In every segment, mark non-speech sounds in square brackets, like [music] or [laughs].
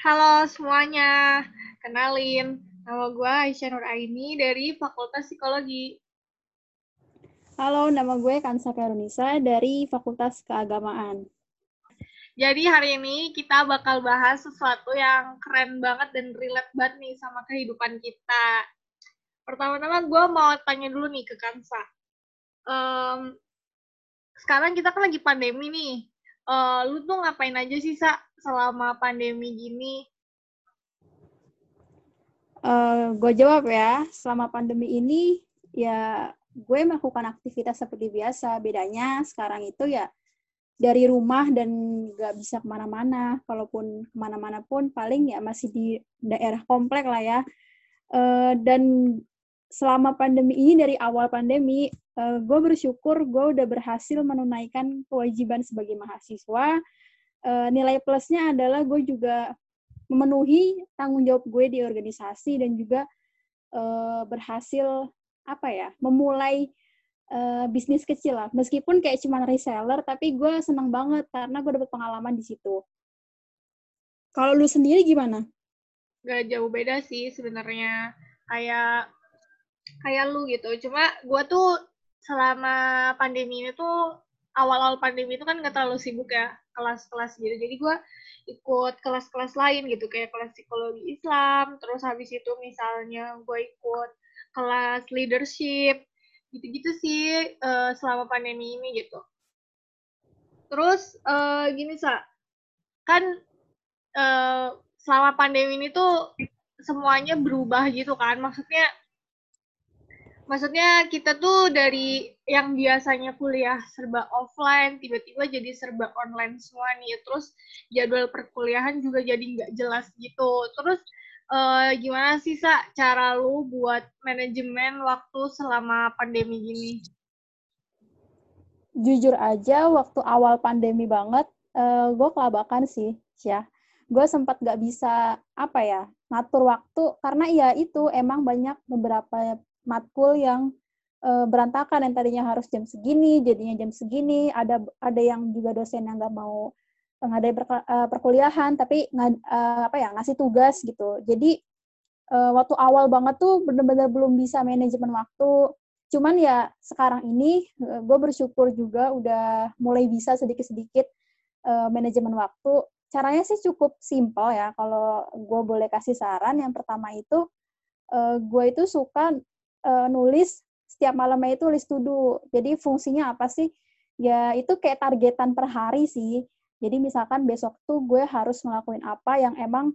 Halo semuanya, kenalin, nama gue Aisyah Nur Aini dari Fakultas Psikologi. Halo, nama gue Kansa Karunisa dari Fakultas Keagamaan. Jadi hari ini kita bakal bahas sesuatu yang keren banget dan relate banget nih sama kehidupan kita. Pertama-tama gue mau tanya dulu nih ke Kansa. Um, sekarang kita kan lagi pandemi nih. Uh, lu tuh ngapain aja sih, Sa, selama pandemi gini? Uh, gue jawab ya, selama pandemi ini ya gue melakukan aktivitas seperti biasa. Bedanya sekarang itu ya dari rumah dan gak bisa ke mana-mana. Kalaupun ke mana-mana pun paling ya masih di daerah komplek lah ya. Uh, dan selama pandemi ini dari awal pandemi, uh, gue bersyukur gue udah berhasil menunaikan kewajiban sebagai mahasiswa uh, nilai plusnya adalah gue juga memenuhi tanggung jawab gue di organisasi dan juga uh, berhasil apa ya memulai uh, bisnis kecil lah. Meskipun kayak cuma reseller tapi gue senang banget karena gue dapet pengalaman di situ. Kalau lu sendiri gimana? Gak jauh beda sih sebenarnya kayak kayak lu gitu. Cuma gue tuh selama pandemi ini tuh awal-awal pandemi itu kan nggak terlalu sibuk ya kelas-kelas gitu. Jadi gue ikut kelas-kelas lain gitu kayak kelas psikologi Islam terus habis itu misalnya gue ikut kelas leadership gitu-gitu sih uh, selama pandemi ini gitu. Terus uh, gini sa kan uh, selama pandemi ini tuh semuanya berubah gitu kan. Maksudnya maksudnya kita tuh dari yang biasanya kuliah serba offline tiba-tiba jadi serba online semua nih. Terus jadwal perkuliahan juga jadi nggak jelas gitu. Terus uh, gimana sih sa cara lu buat manajemen waktu selama pandemi gini? Jujur aja waktu awal pandemi banget uh, eh, gue kelabakan sih ya gue sempat nggak bisa apa ya ngatur waktu. Karena ya itu emang banyak beberapa matkul yang uh, berantakan yang tadinya harus jam segini jadinya jam segini ada ada yang juga dosen yang nggak mau ngadain per, uh, perkuliahan tapi ngad, uh, apa ya ngasih tugas gitu. Jadi uh, waktu awal banget tuh bener-bener belum bisa manajemen waktu. Cuman ya sekarang ini uh, gue bersyukur juga udah mulai bisa sedikit-sedikit uh, manajemen waktu. Caranya sih cukup simpel ya kalau gue boleh kasih saran. Yang pertama itu uh, gue itu suka uh, nulis setiap malamnya itu list to do. Jadi fungsinya apa sih? Ya itu kayak targetan per hari sih. Jadi misalkan besok tuh gue harus ngelakuin apa yang emang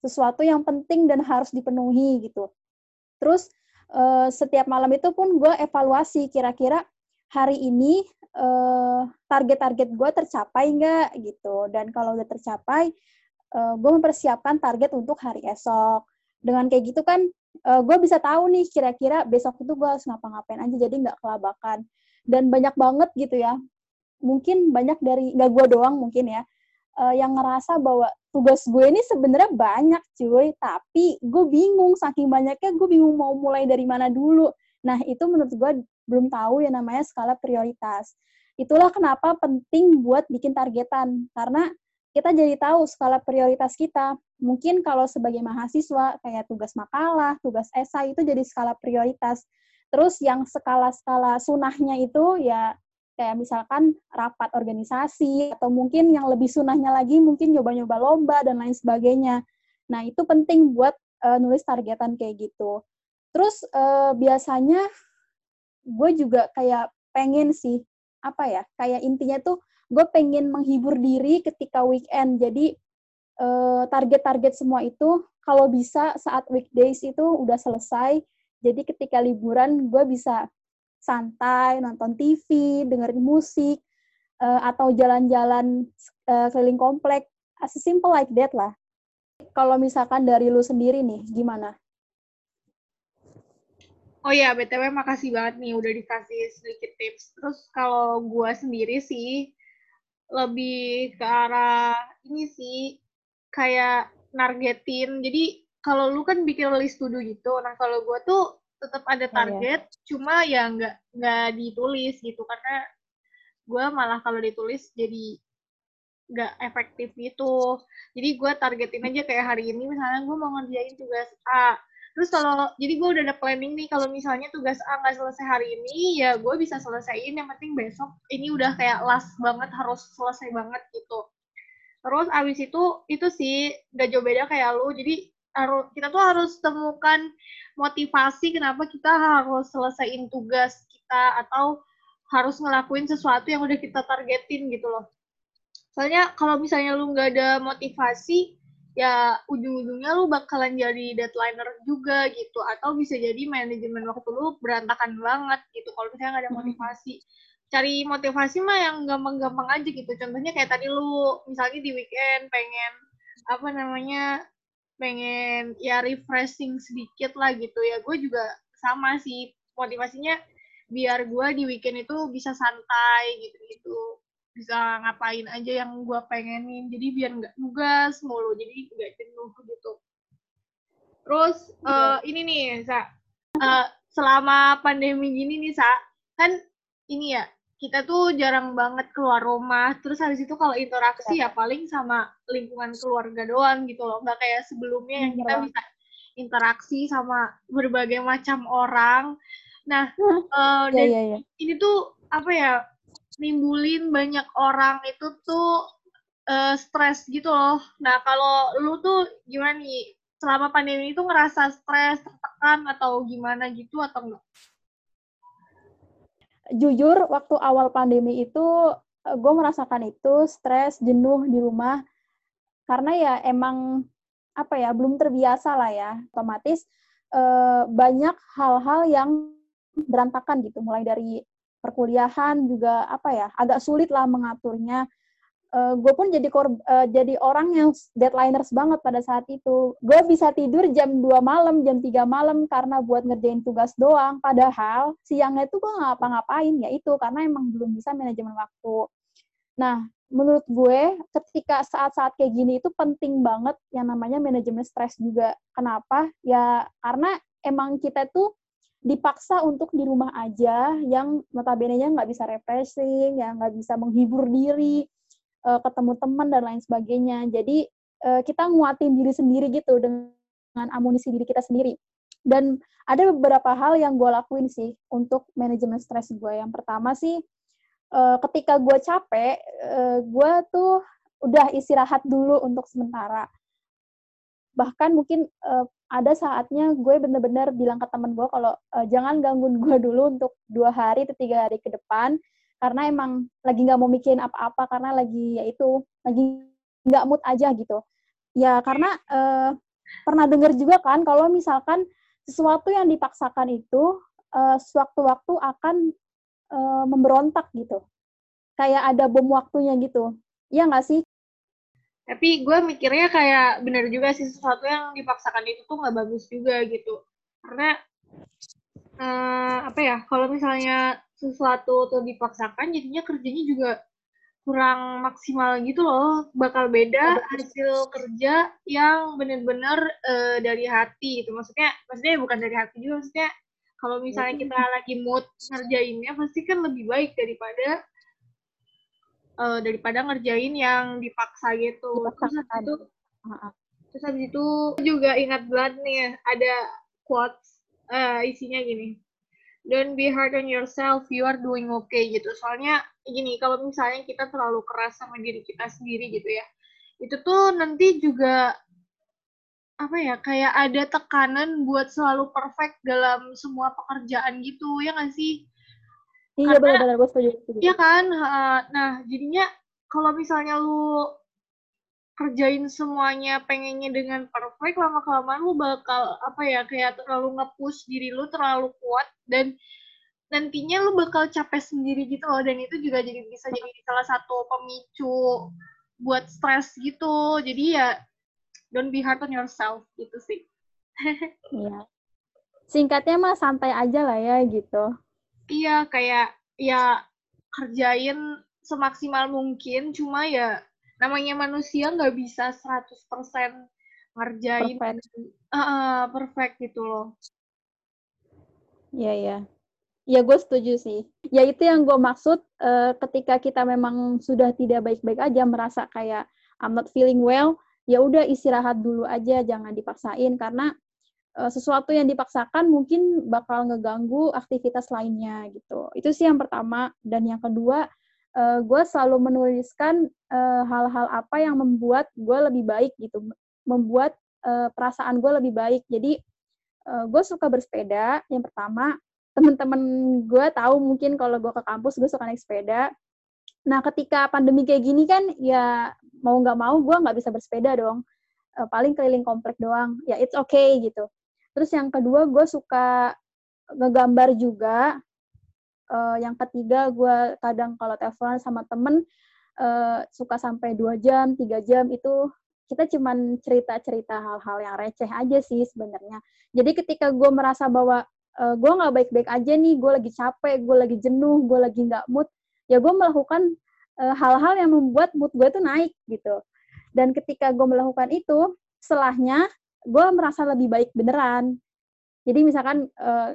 sesuatu yang penting dan harus dipenuhi gitu. Terus uh, setiap malam itu pun gue evaluasi kira-kira hari ini uh, target-target gue tercapai nggak gitu. Dan kalau udah tercapai, uh, gue mempersiapkan target untuk hari esok. Dengan kayak gitu kan uh, eh, gue bisa tahu nih kira-kira besok itu gue harus ngapa-ngapain aja jadi nggak kelabakan. Dan banyak banget gitu ya. Mungkin banyak dari nggak gue doang mungkin ya uh, yang ngerasa bahwa tugas gue ini sebenarnya banyak cuy. Tapi gue bingung saking banyaknya gue bingung mau mulai dari mana dulu. Nah itu menurut gue belum tahu ya namanya skala prioritas. Itulah kenapa penting buat bikin targetan. Karena kita jadi tahu skala prioritas kita. Mungkin kalau sebagai mahasiswa kayak tugas makalah, tugas esai itu jadi skala prioritas. Terus yang skala-skala sunahnya itu ya kayak misalkan rapat organisasi atau mungkin yang lebih sunahnya lagi mungkin nyoba-nyoba lomba dan lain sebagainya. Nah, itu penting buat uh, nulis targetan kayak gitu. Terus uh, biasanya gue juga kayak pengen sih apa ya kayak intinya tuh gue pengen menghibur diri ketika weekend. Jadi eh, target-target semua itu kalau bisa saat weekdays itu udah selesai jadi ketika liburan gue bisa santai nonton TV dengerin musik uh, atau jalan-jalan uh, keliling komplek. As simple like that lah. Kalau misalkan dari lu sendiri nih gimana? Oh ya, BTW makasih banget nih udah dikasih sedikit tips. Terus kalau gue sendiri sih, lebih ke arah ini sih kayak nargetin jadi kalau lu kan bikin list to do gitu nah kalau gue tuh tetap ada target oh, iya. cuma ya nggak nggak ditulis gitu karena gue malah kalau ditulis jadi nggak efektif gitu. Jadi gue targetin aja kayak hari ini misalnya gue mau ngerjain tugas A. Terus kalau jadi gue udah ada planning nih kalau misalnya tugas A nggak selesai hari ini ya gue bisa selesaiin yang penting besok ini udah kayak last banget harus selesai banget gitu. Terus abis itu itu sih gak jauh beda kayak lu. Jadi harus kita tuh harus temukan motivasi kenapa kita harus selesaiin tugas kita atau harus ngelakuin sesuatu yang udah kita targetin gitu loh. Soalnya kalau misalnya lu nggak ada motivasi, ya ujung-ujungnya lu bakalan jadi deadlineer juga gitu. Atau bisa jadi manajemen waktu lu berantakan banget gitu kalau misalnya nggak ada motivasi. Cari motivasi mah yang gampang-gampang aja gitu. Contohnya kayak tadi lu misalnya di weekend pengen apa namanya pengen ya refreshing sedikit lah gitu ya gue juga sama sih motivasinya biar gue di weekend itu bisa santai gitu-gitu bisa ngapain aja yang gue pengenin. Jadi biar nggak nugas mulu jadi nggak jenuh gitu. Terus uh, ini nih sa. Uh, selama pandemi gini nih sa kan ini ya kita tuh jarang banget keluar rumah. Terus habis itu kalau interaksi ya, ya paling sama lingkungan keluarga doang gitu loh. Nggak kayak sebelumnya yang kita iya. bisa interaksi sama berbagai macam orang. Nah, uh, dan yeah, yeah, yeah. ini tuh apa ya nimbulin banyak orang itu tuh uh, stres gitu loh. Nah, kalau lu tuh gimana nih? Selama pandemi itu ngerasa stres, tertekan atau gimana gitu atau enggak? Jujur, waktu awal pandemi itu eh, gue merasakan itu stres, jenuh di rumah karena ya emang apa ya belum terbiasa lah ya otomatis eh, banyak hal-hal yang berantakan gitu mulai dari perkuliahan juga apa ya agak sulit lah mengaturnya. Uh, gue pun jadi uh, jadi orang yang deadlineers banget pada saat itu. Gue bisa tidur jam 2 malam jam 3 malam karena buat ngerjain tugas doang. Padahal siangnya itu gue ngapa-ngapain ya itu karena emang belum bisa manajemen waktu. Nah menurut gue ketika saat-saat kayak gini itu penting banget yang namanya manajemen stres juga. Kenapa? Ya karena emang kita tuh dipaksa untuk di rumah aja yang notabene-nya nggak bisa refreshing, yang nggak bisa menghibur diri, uh, ketemu teman dan lain sebagainya. Jadi uh, kita nguatin diri sendiri gitu dengan amunisi diri kita sendiri. Dan ada beberapa hal yang gue lakuin sih untuk manajemen stres gue. Yang pertama sih uh, ketika gue capek, gue tuh udah istirahat dulu untuk sementara. Bahkan mungkin ada saatnya gue bener-bener bilang ke temen gue kalau e, jangan gangguin gue dulu untuk dua hari atau tiga hari ke depan karena emang lagi nggak mau mikirin apa-apa karena lagi ya itu lagi nggak mood aja gitu. Ya karena e, pernah denger juga kan kalau misalkan sesuatu yang dipaksakan itu e, sewaktu-waktu akan e, memberontak gitu. Kayak ada bom waktunya gitu. Iya nggak sih tapi gue mikirnya kayak bener juga sih sesuatu yang dipaksakan itu tuh nggak bagus juga gitu. Karena uh, apa ya kalau misalnya sesuatu tuh dipaksakan jadinya kerjanya juga kurang maksimal gitu loh. Bakal beda hasil kerja yang bener-bener uh, dari hati gitu. Maksudnya maksudnya bukan dari hati juga maksudnya kalau misalnya kita lagi mood ngerjainnya pasti kan lebih baik daripada uh, daripada ngerjain yang dipaksa gitu. Terus habis itu, terus habis itu juga ingat banget nih ada quotes uh, isinya gini. Don't be hard on yourself, you are doing okay gitu. Soalnya gini, kalau misalnya kita terlalu keras sama diri kita sendiri gitu ya, itu tuh nanti juga apa ya kayak ada tekanan buat selalu perfect dalam semua pekerjaan gitu ya nggak sih Iya benar-benar gue setuju, Iya kan, nah jadinya kalau misalnya lu kerjain semuanya pengennya dengan perfect lama kelamaan lu bakal apa ya kayak terlalu nge-push diri lu terlalu kuat dan nantinya lu bakal capek sendiri gitu loh. Dan itu juga jadi bisa jadi salah satu pemicu buat stres gitu. Jadi ya don't be hard on yourself gitu sih. [laughs] Iya. Singkatnya mah santai aja lah ya gitu iya kayak ya kerjain semaksimal mungkin cuma ya namanya manusia nggak bisa 100% ngerjain perfect. Uh, perfect gitu loh. Iya, iya. Ya gue setuju sih. Ya itu yang gue maksud uh, ketika kita memang sudah tidak baik-baik aja merasa kayak I'm not feeling well, ya udah istirahat dulu aja, jangan dipaksain karena sesuatu yang dipaksakan mungkin bakal ngeganggu aktivitas lainnya gitu. Itu sih yang pertama dan yang kedua uh, gue selalu menuliskan hal-hal uh, apa yang membuat gue lebih baik gitu, membuat uh, perasaan gue lebih baik. Jadi uh, gue suka bersepeda. Yang pertama teman-teman gue tahu mungkin kalau gue ke kampus gue suka naik sepeda. Nah ketika pandemi kayak gini kan ya mau nggak mau gue nggak bisa bersepeda dong. Paling keliling komplek doang. Ya it's okay gitu. Terus yang kedua gue suka ngegambar juga. Uh, yang ketiga gue kadang kalau telepon sama temen uh, suka sampai dua jam, tiga jam itu kita cuman cerita-cerita hal-hal yang receh aja sih sebenarnya. Jadi ketika gue merasa bahwa uh, eh, gue nggak baik-baik aja nih, gue lagi capek, gue lagi jenuh, gue lagi nggak mood, ya gue melakukan uh, hal-hal yang membuat mood gue tuh naik gitu. Dan ketika gue melakukan itu, setelahnya gue merasa lebih baik beneran. Jadi misalkan uh,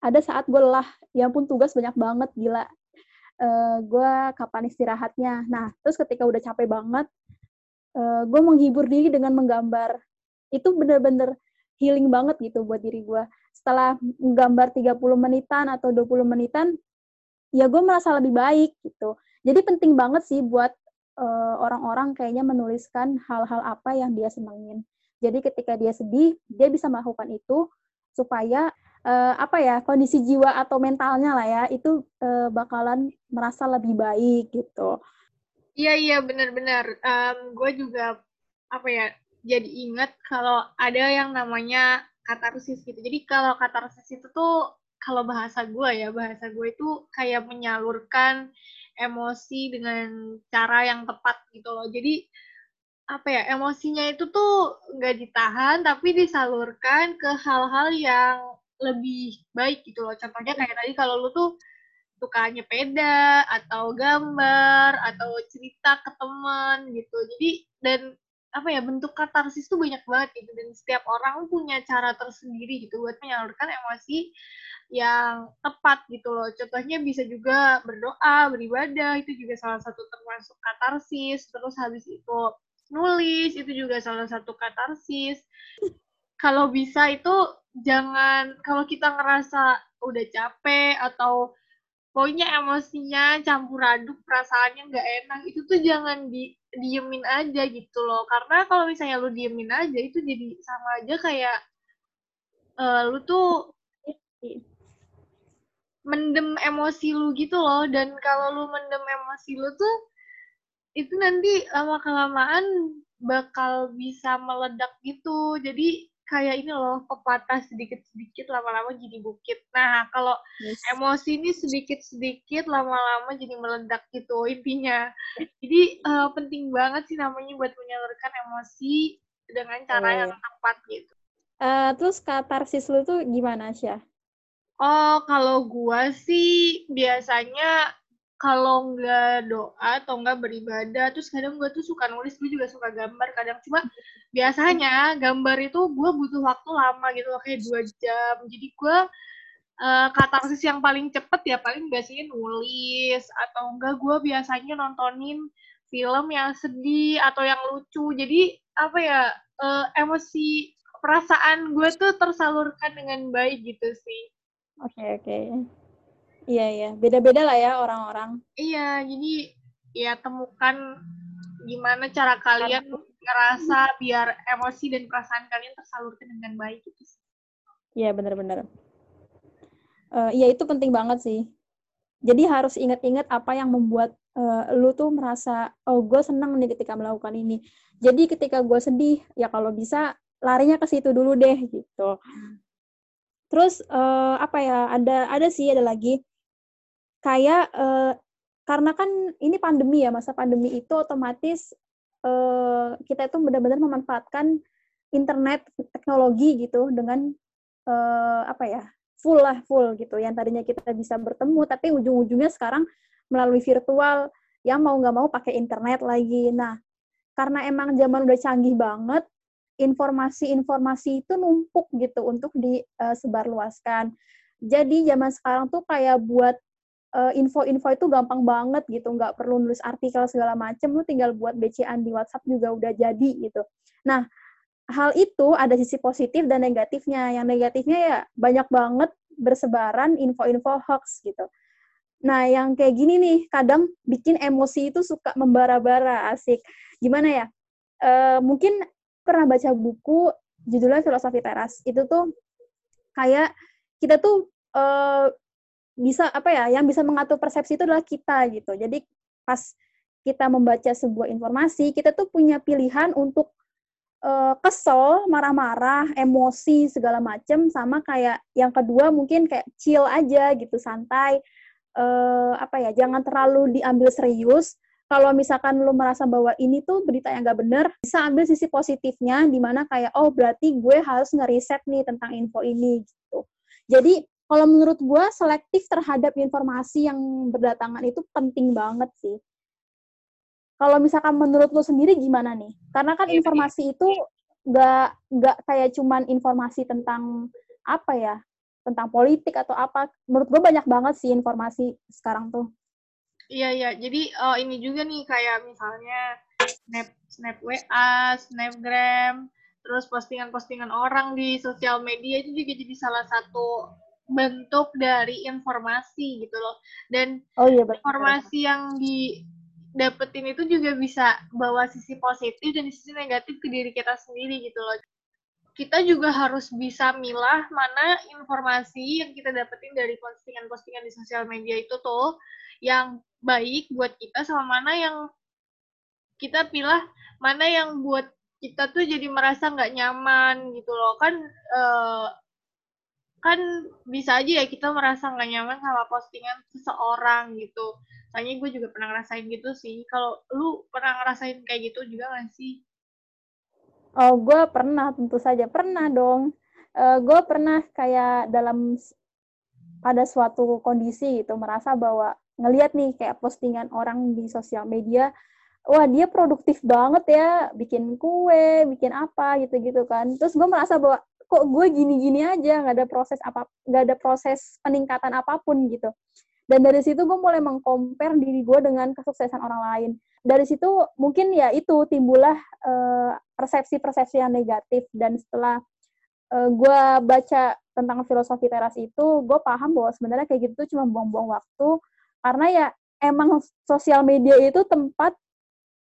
ada saat gue lelah, ya pun tugas banyak banget, gila. Uh, gue kapan istirahatnya. Nah, terus ketika udah capek banget, uh, gue menghibur diri dengan menggambar. Itu bener-bener healing banget gitu buat diri gue. Setelah gambar 30 menitan atau 20 menitan, ya gue merasa lebih baik gitu. Jadi penting banget sih buat uh, orang-orang kayaknya menuliskan hal-hal apa yang dia senengin. Jadi ketika dia sedih, dia bisa melakukan itu supaya uh, apa ya kondisi jiwa atau mentalnya lah ya itu uh, bakalan merasa lebih baik gitu. Iya iya benar-benar. Um, gue juga apa ya jadi ingat kalau ada yang namanya katarsis gitu. Jadi kalau katarsis itu tuh kalau bahasa gue ya, bahasa gue itu kayak menyalurkan emosi dengan cara yang tepat gitu loh. Jadi apa ya emosinya itu tuh nggak ditahan tapi disalurkan ke hal-hal yang lebih baik gitu loh. Contohnya kayak tadi kalau lu tuh suka nyepeda atau gambar atau cerita ke teman gitu. Jadi dan apa ya bentuk katarsis tuh banyak banget gitu dan setiap orang punya cara tersendiri gitu buat menyalurkan emosi yang tepat gitu loh. Contohnya bisa juga berdoa, beribadah itu juga salah satu termasuk katarsis. Terus habis itu nulis itu juga salah satu katarsis. Kalau bisa itu jangan kalau kita ngerasa udah capek atau pokoknya emosinya campur aduk perasaannya nggak enak itu tuh jangan di diemin aja gitu loh karena kalau misalnya lu diemin aja itu jadi sama aja kayak uh, lu tuh mendem emosi lu gitu loh dan kalau lu mendem emosi lu tuh itu nanti lama kelamaan bakal bisa meledak gitu jadi kayak ini loh pepatah sedikit-sedikit lama-lama jadi bukit. Nah kalau yes. emosi ini sedikit-sedikit lama-lama jadi meledak gitu intinya. Jadi uh, penting banget sih namanya buat menyalurkan emosi dengan cara oh. yang tepat gitu. Uh, terus katarsis lu tuh gimana sih? Oh kalau gua sih biasanya kalau nggak doa atau nggak beribadah terus kadang gue tuh suka nulis gue juga suka gambar kadang. Cuma biasanya gambar itu gue butuh waktu lama gitu kayak dua jam. Jadi gue uh, katarsis yang paling cepet ya paling biasanya nulis. Atau enggak gue biasanya nontonin film yang sedih atau yang lucu. Jadi apa ya uh, emosi perasaan gue tuh tersalurkan dengan baik gitu sih. Oke okay, oke. okay. Iya iya, beda-beda lah ya orang-orang. Iya, jadi ya temukan gimana cara kalian ngerasa biar emosi dan perasaan kalian tersalurkan dengan baik gitu. Iya benar-benar. Uh, iya itu penting banget sih. Jadi harus ingat-ingat apa yang membuat uh, lu tuh merasa oh gue senang nih ketika melakukan ini. Jadi ketika gue sedih ya kalau bisa larinya ke situ dulu deh gitu. Terus uh, apa ya ada ada sih ada lagi kayak uh, karena kan ini pandemi ya masa pandemi itu otomatis uh, kita itu benar-benar memanfaatkan internet teknologi gitu dengan uh, apa ya full lah full gitu. Yang tadinya kita bisa bertemu tapi ujung-ujungnya sekarang melalui virtual yang mau nggak mau pakai internet lagi. Nah karena emang zaman udah canggih banget informasi-informasi itu numpuk gitu untuk disebarluaskan Jadi zaman sekarang tuh kayak buat uh, info-info itu gampang banget gitu, nggak perlu nulis artikel segala macem, lu tinggal buat BCAan di WhatsApp juga udah jadi gitu. Nah, hal itu ada sisi positif dan negatifnya. Yang negatifnya ya banyak banget bersebaran info-info hoax gitu. Nah, yang kayak gini nih, kadang bikin emosi itu suka membara-bara, asik. Gimana ya? Uh, mungkin pernah baca buku judulnya Filosofi Teras. Itu tuh kayak kita tuh uh, bisa apa ya? Yang bisa mengatur persepsi itu adalah kita gitu. Jadi pas kita membaca sebuah informasi, kita tuh punya pilihan untuk uh, kesel, marah-marah, emosi segala macem, sama kayak yang kedua mungkin kayak chill aja gitu, santai uh, apa ya jangan terlalu diambil serius kalau misalkan lo merasa bahwa ini tuh berita yang gak bener, bisa ambil sisi positifnya, di mana kayak, oh berarti gue harus ngeriset nih tentang info ini, gitu. Jadi, kalau menurut gue, selektif terhadap informasi yang berdatangan itu penting banget sih. Kalau misalkan menurut lo sendiri gimana nih? Karena kan iya, informasi itu gak, gak kayak cuman informasi tentang apa ya, tentang politik atau apa. Menurut gue banyak banget sih informasi sekarang tuh. Iya iya. Jadi uh, ini juga nih kayak misalnya snap snap WA, snapgram, terus postingan-postingan orang di sosial media itu juga jadi salah satu bentuk dari informasi gitu loh. Dan oh, iya, betul. informasi yang didapetin itu juga bisa bawa sisi positif dan sisi negatif ke diri kita sendiri gitu loh kita juga harus bisa milah mana informasi yang kita dapetin dari postingan-postingan di sosial media itu tuh yang baik buat kita sama mana yang kita pilih mana yang buat kita tuh jadi merasa nggak nyaman gitu loh kan uh, kan bisa aja ya kita merasa nggak nyaman sama postingan seseorang gitu. Soalnya gue juga pernah ngerasain gitu sih. Kalau lu pernah ngerasain kayak gitu juga nggak sih? Oh, gue pernah, tentu saja pernah dong. Uh, gue pernah kayak dalam pada suatu kondisi itu merasa bahwa ngelihat nih kayak postingan orang di sosial media, wah dia produktif banget ya, bikin kue, bikin apa gitu-gitu kan. Terus gue merasa bahwa kok gue gini-gini aja, nggak ada proses apa, nggak ada proses peningkatan apa pun gitu. Dan dari situ gue mulai mengcompare diri gue dengan kesuksesan orang lain. Dari situ mungkin ya itu timbullah uh, persepsi-persepsi yang negatif. Dan setelah uh, gue baca tentang filosofi teras itu, gue paham bahwa sebenarnya kayak gitu cuma buang-buang waktu. Karena ya emang sosial media itu tempat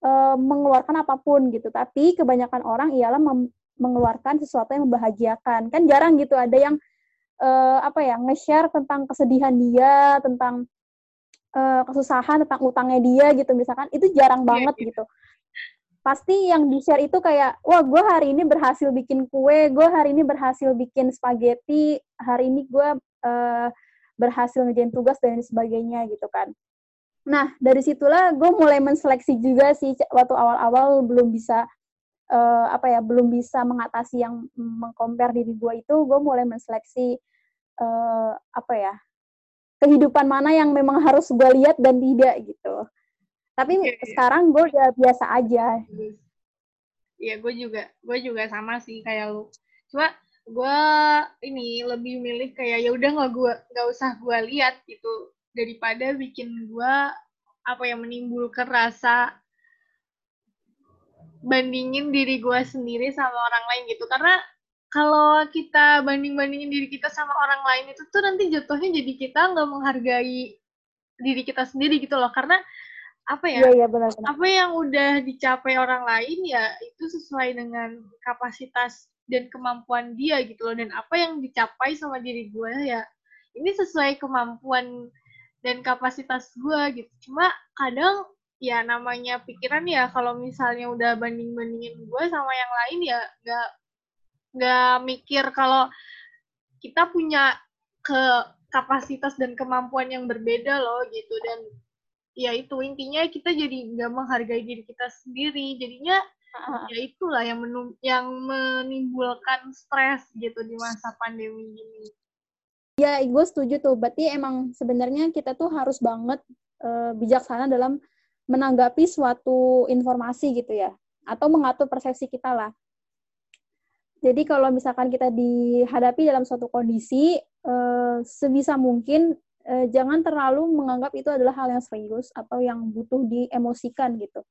uh, mengeluarkan apa pun gitu. Tapi kebanyakan orang ialah mengeluarkan sesuatu yang membahagiakan. Kan jarang gitu ada yang uh, apa ya nge-share tentang kesedihan dia, tentang uh, kesusahan, tentang utangnya dia gitu misalkan itu jarang iya, banget yeah, gitu. Pasti yang di-share itu kayak, wah gue hari ini berhasil bikin kue, gue hari ini berhasil bikin spaghetti, hari ini gue uh, berhasil ngerjain tugas dan sebagainya gitu kan. Nah, dari situlah gue mulai menseleksi juga sih waktu awal-awal belum bisa uh, apa ya belum bisa mengatasi yang mengcompare diri gue itu gue mulai menseleksi uh, apa ya kehidupan mana yang memang harus gue lihat dan tidak gitu tapi yeah, yeah. sekarang gue udah biasa aja Iya, gue juga, gue juga sama sih kayak lu. Cuma gue ini lebih milih kayak ya udah nggak gue nggak usah gue lihat gitu daripada bikin gue apa yang menimbulkan rasa bandingin diri gue sendiri sama orang lain gitu. Karena kalau kita banding-bandingin diri kita sama orang lain itu tuh nanti jatuhnya jadi kita nggak menghargai diri kita sendiri gitu loh. Karena apa ya? Iya, iya, benar, benar. apa yang udah dicapai orang lain ya itu sesuai dengan kapasitas dan kemampuan dia gitu loh. Dan apa yang dicapai sama diri gue ya ini sesuai kemampuan dan kapasitas gue gitu. Cuma kadang ya namanya pikiran ya kalau misalnya udah banding bandingin gue sama yang lain ya nggak nggak mikir kalau kita punya ke kapasitas dan kemampuan yang berbeda loh gitu. Dan ya itu intinya kita jadi nggak menghargai diri kita sendiri. Jadinya ya itulah yang menum yang menimbulkan stres gitu di masa pandemi ini. Ya gue setuju tuh. Berarti emang sebenarnya kita tuh harus banget uh, bijaksana dalam menanggapi suatu informasi gitu ya atau mengatur persepsi kita lah Jadi kalau misalkan kita dihadapi dalam suatu kondisi, eh, sebisa mungkin eh, jangan terlalu menganggap itu adalah hal yang serius atau yang butuh diemosikan gitu.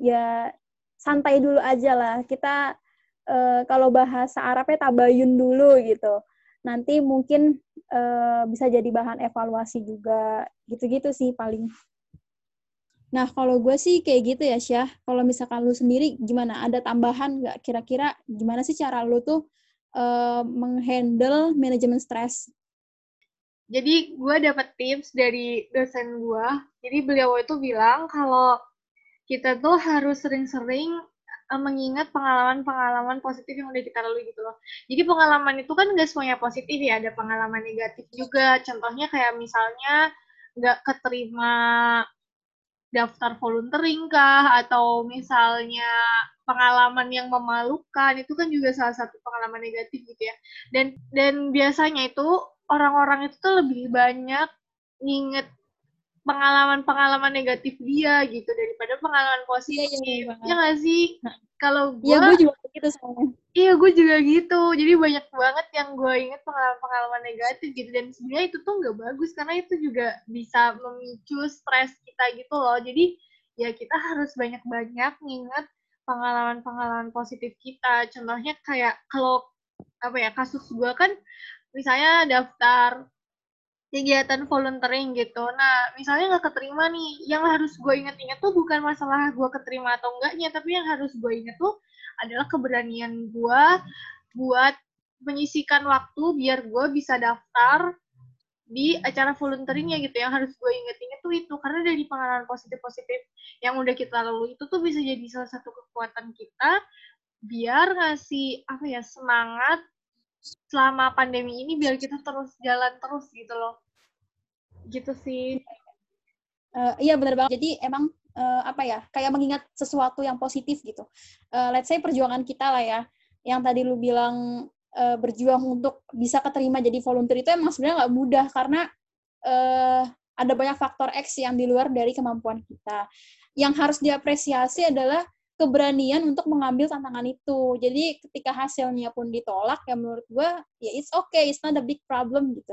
Ya santai dulu aja lah. Kita eh, kalau bahasa Arabnya tabayun dulu gitu. Nanti mungkin bisa jadi bahan evaluasi juga. Gitu-gitu sih paling. Nah, kalau gue sih kayak gitu ya, Syah. Kalau misalkan lu sendiri gimana? Ada tambahan nggak kira-kira gimana sih cara lu tuh uh, menghandle manajemen stres? Jadi gue dapet tips dari dosen gue. Jadi beliau itu bilang kalau kita tuh harus sering-sering uh, mengingat pengalaman-pengalaman positif yang udah kita lalui gitu loh. Jadi pengalaman itu kan nggak semuanya positif ya, ada pengalaman negatif juga. Contohnya kayak misalnya nggak keterima daftar volunteering kah? Atau misalnya pengalaman yang memalukan itu kan juga salah satu pengalaman negatif gitu ya. Dan dan biasanya itu orang-orang itu tuh lebih banyak nginget pengalaman-pengalaman negatif dia gitu daripada pengalaman positif. Iya, iya, ya nggak sih? Kalau gue ya gue juga gitu soalnya. Iya gue juga gitu. Jadi banyak banget yang gue inget pengalaman-pengalaman negatif gitu. Dan sebenarnya itu tuh nggak bagus karena itu juga bisa memicu stres kita gitu loh. Jadi ya kita harus banyak-banyak nginget pengalaman-pengalaman positif kita. Contohnya kayak kalau apa ya kasus gue kan misalnya daftar kegiatan volunteering gitu. Nah, misalnya nggak keterima nih, yang harus gue inget-inget tuh bukan masalah gue keterima atau enggaknya, tapi yang harus gue inget tuh adalah keberanian gue buat menyisikan waktu biar gue bisa daftar di acara volunteeringnya gitu. Yang harus gue inget-inget tuh itu. Karena dari pengalaman positif-positif yang udah kita lalui itu tuh bisa jadi salah satu kekuatan kita biar ngasih apa ya semangat selama pandemi ini biar kita terus jalan terus gitu loh. Gitu sih. Uh, iya benar banget. Jadi emang uh, apa ya kayak mengingat sesuatu yang positif gitu uh, let's say perjuangan kita lah ya yang tadi lu bilang uh, berjuang untuk bisa keterima jadi volunteer itu emang sebenarnya nggak mudah karena uh, ada banyak faktor X yang di luar dari kemampuan kita yang harus diapresiasi adalah keberanian untuk mengambil tantangan itu. Jadi ketika hasilnya pun ditolak, ya menurut gue, ya it's okay, it's not a big problem gitu.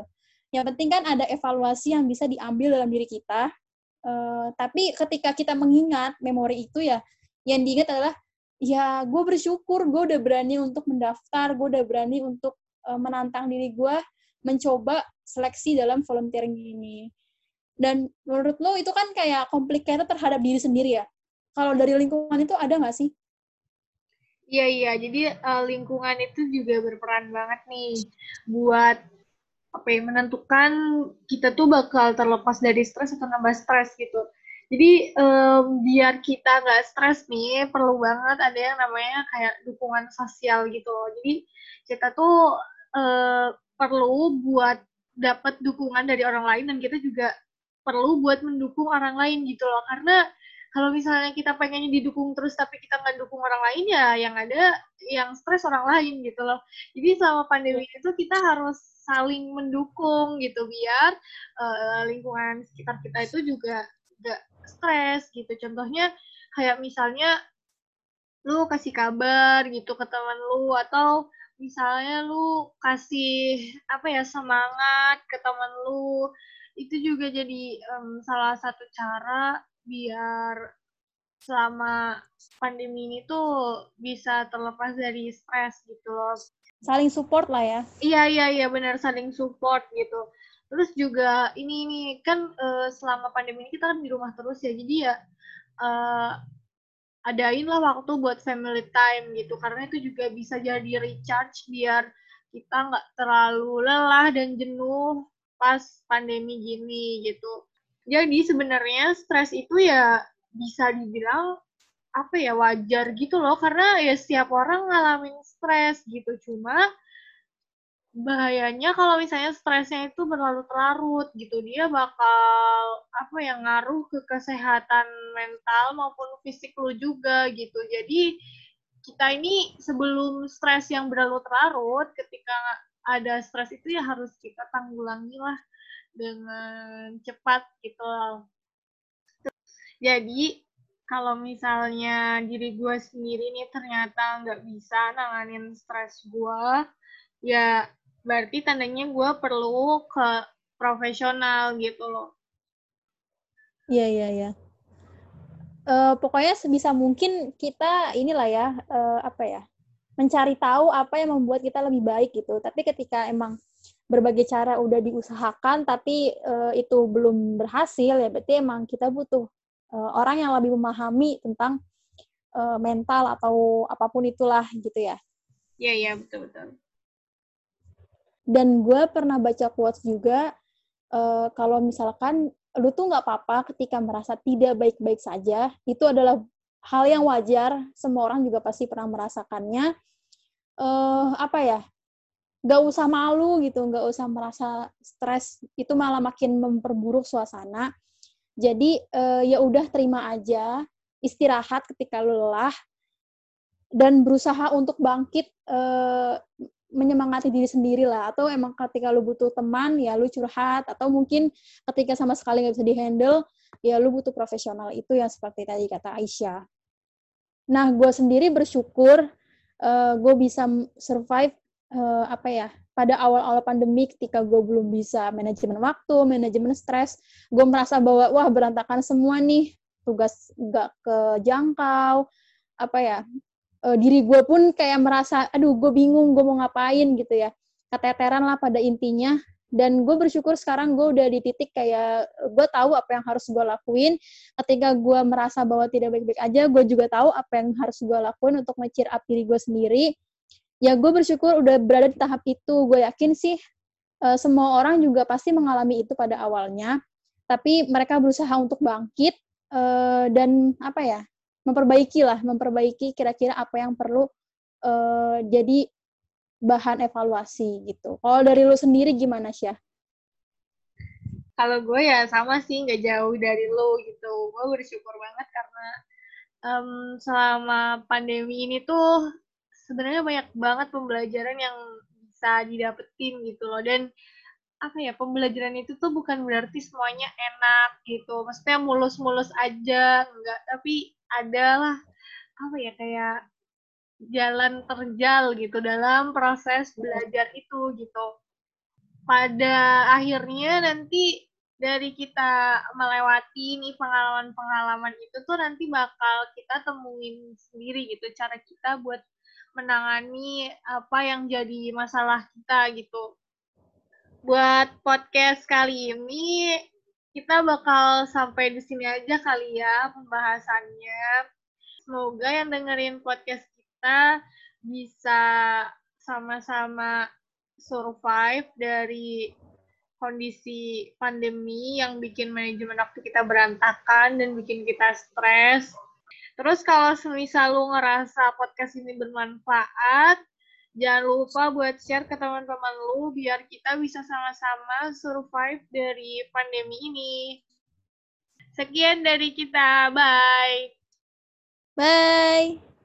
Yang penting kan ada evaluasi yang bisa diambil dalam diri kita. Uh, tapi ketika kita mengingat memori itu ya, yang diingat adalah, ya gue bersyukur gue udah berani untuk mendaftar, gue udah berani untuk uh, menantang diri gue mencoba seleksi dalam volunteering ini. Dan menurut lo itu kan kayak complicated terhadap diri sendiri ya kalau dari lingkungan itu ada nggak sih? Iya iya, jadi uh, lingkungan itu juga berperan banget nih buat apa ya menentukan kita tuh bakal terlepas dari stres atau nambah stres gitu. Jadi um, biar kita nggak stres nih perlu banget ada yang namanya kayak dukungan sosial gitu. Jadi kita tuh uh, perlu buat dapat dukungan dari orang lain dan kita juga perlu buat mendukung orang lain gitu loh karena kalau misalnya kita pengennya didukung terus tapi kita nggak dukung orang lain ya yang ada yang stres orang lain gitu loh. Jadi selama pandemi itu kita harus saling mendukung gitu biar uh, lingkungan sekitar kita itu juga nggak stres gitu. Contohnya kayak misalnya lu kasih kabar gitu ke teman lu atau misalnya lu kasih apa ya semangat ke teman lu itu juga jadi um, salah satu cara biar selama pandemi ini tuh bisa terlepas dari stres gitu loh. Saling support lah ya. Iya iya iya benar saling support gitu. Terus juga ini ini kan uh, selama pandemi ini kita kan di rumah terus ya. Jadi ya uh, adain lah waktu buat family time gitu karena itu juga bisa jadi recharge biar kita nggak terlalu lelah dan jenuh pas pandemi gini gitu jadi sebenarnya stres itu ya bisa dibilang apa ya wajar gitu loh. Karena ya setiap orang ngalamin stres gitu. Cuma bahayanya kalau misalnya stresnya itu berlarut-larut gitu dia bakal apa ya ngaruh ke kesehatan mental maupun fisik lu juga gitu. Jadi kita ini sebelum stres yang berlarut-larut ketika ada stres itu ya harus kita tanggulangi lah dengan cepat gitu loh. Jadi kalau misalnya diri gue sendiri nih ternyata nggak bisa nanganin stres gue, ya berarti tandanya gue perlu ke profesional gitu loh. Iya, iya, iya. Uh, pokoknya sebisa mungkin kita inilah ya, uh, apa ya, mencari tahu apa yang membuat kita lebih baik gitu. Tapi ketika emang berbagai cara udah diusahakan tapi uh, itu belum berhasil ya berarti emang kita butuh uh, orang yang lebih memahami tentang uh, mental atau apa pun itulah gitu ya. Iya iya betul betul. Dan gue pernah baca quotes juga uh, kalau misalkan lu tuh nggak apa-apa ketika merasa tidak baik-baik saja itu adalah hal yang wajar semua orang juga pasti pernah merasakannya uh, apa ya nggak usah malu gitu nggak usah merasa stres. Itu malah makin memperburuk suasana. Jadi uh, ya udah terima aja, istirahat ketika lelah dan berusaha untuk bangkit uh, menyemangati diri sendiri lah. Atau emang ketika lu butuh teman ya lu curhat. Atau mungkin ketika sama sekali nggak bisa dihandle ya lu butuh profesional. Itu yang seperti tadi kata Aisyah. Nah, gue sendiri bersyukur uh, eh, gue bisa survive uh, apa ya pada awal-awal pandemi ketika gue belum bisa manajemen waktu, manajemen stres, gue merasa bahwa wah berantakan semua nih, tugas nggak kejangkau, apa ya, e, diri gue pun kayak merasa, aduh gue bingung gue mau ngapain gitu ya, keteteran lah pada intinya, dan gue bersyukur sekarang gue udah di titik kayak gue tahu apa yang harus gue lakuin. Ketika gue merasa bahwa tidak baik-baik aja gue juga tahu apa yang harus gue lakuin untuk nge up diri gue sendiri ya gue bersyukur udah berada di tahap itu. Gue yakin sih uh, semua orang juga pasti mengalami itu pada awalnya. Tapi mereka berusaha untuk bangkit uh, dan apa ya memperbaiki lah memperbaiki kira-kira apa yang perlu uh, jadi bahan evaluasi gitu. Kalau dari lu sendiri gimana sih kalau gue ya sama sih nggak jauh dari lo gitu. Gue bersyukur banget karena um, selama pandemi ini tuh sebenarnya banyak banget pembelajaran yang bisa didapetin gitu loh. Dan apa ya pembelajaran itu tuh bukan berarti semuanya enak gitu. Maksudnya mulus-mulus aja enggak. Tapi adalah apa ya kayak jalan terjal gitu dalam proses belajar itu gitu. Pada akhirnya nanti dari kita melewati nih pengalaman-pengalaman itu tuh nanti bakal kita temuin sendiri gitu cara kita buat menangani apa yang jadi masalah kita gitu. Buat podcast kali ini kita bakal sampai di sini aja kali ya pembahasannya. Semoga yang dengerin podcast kita bisa sama-sama survive dari kondisi pandemi yang bikin manajemen waktu kita berantakan dan bikin kita stres Terus kalau semisal lu ngerasa podcast ini bermanfaat, jangan lupa buat share ke teman-teman lu biar kita bisa sama-sama survive dari pandemi ini. Sekian dari kita. Bye. Bye.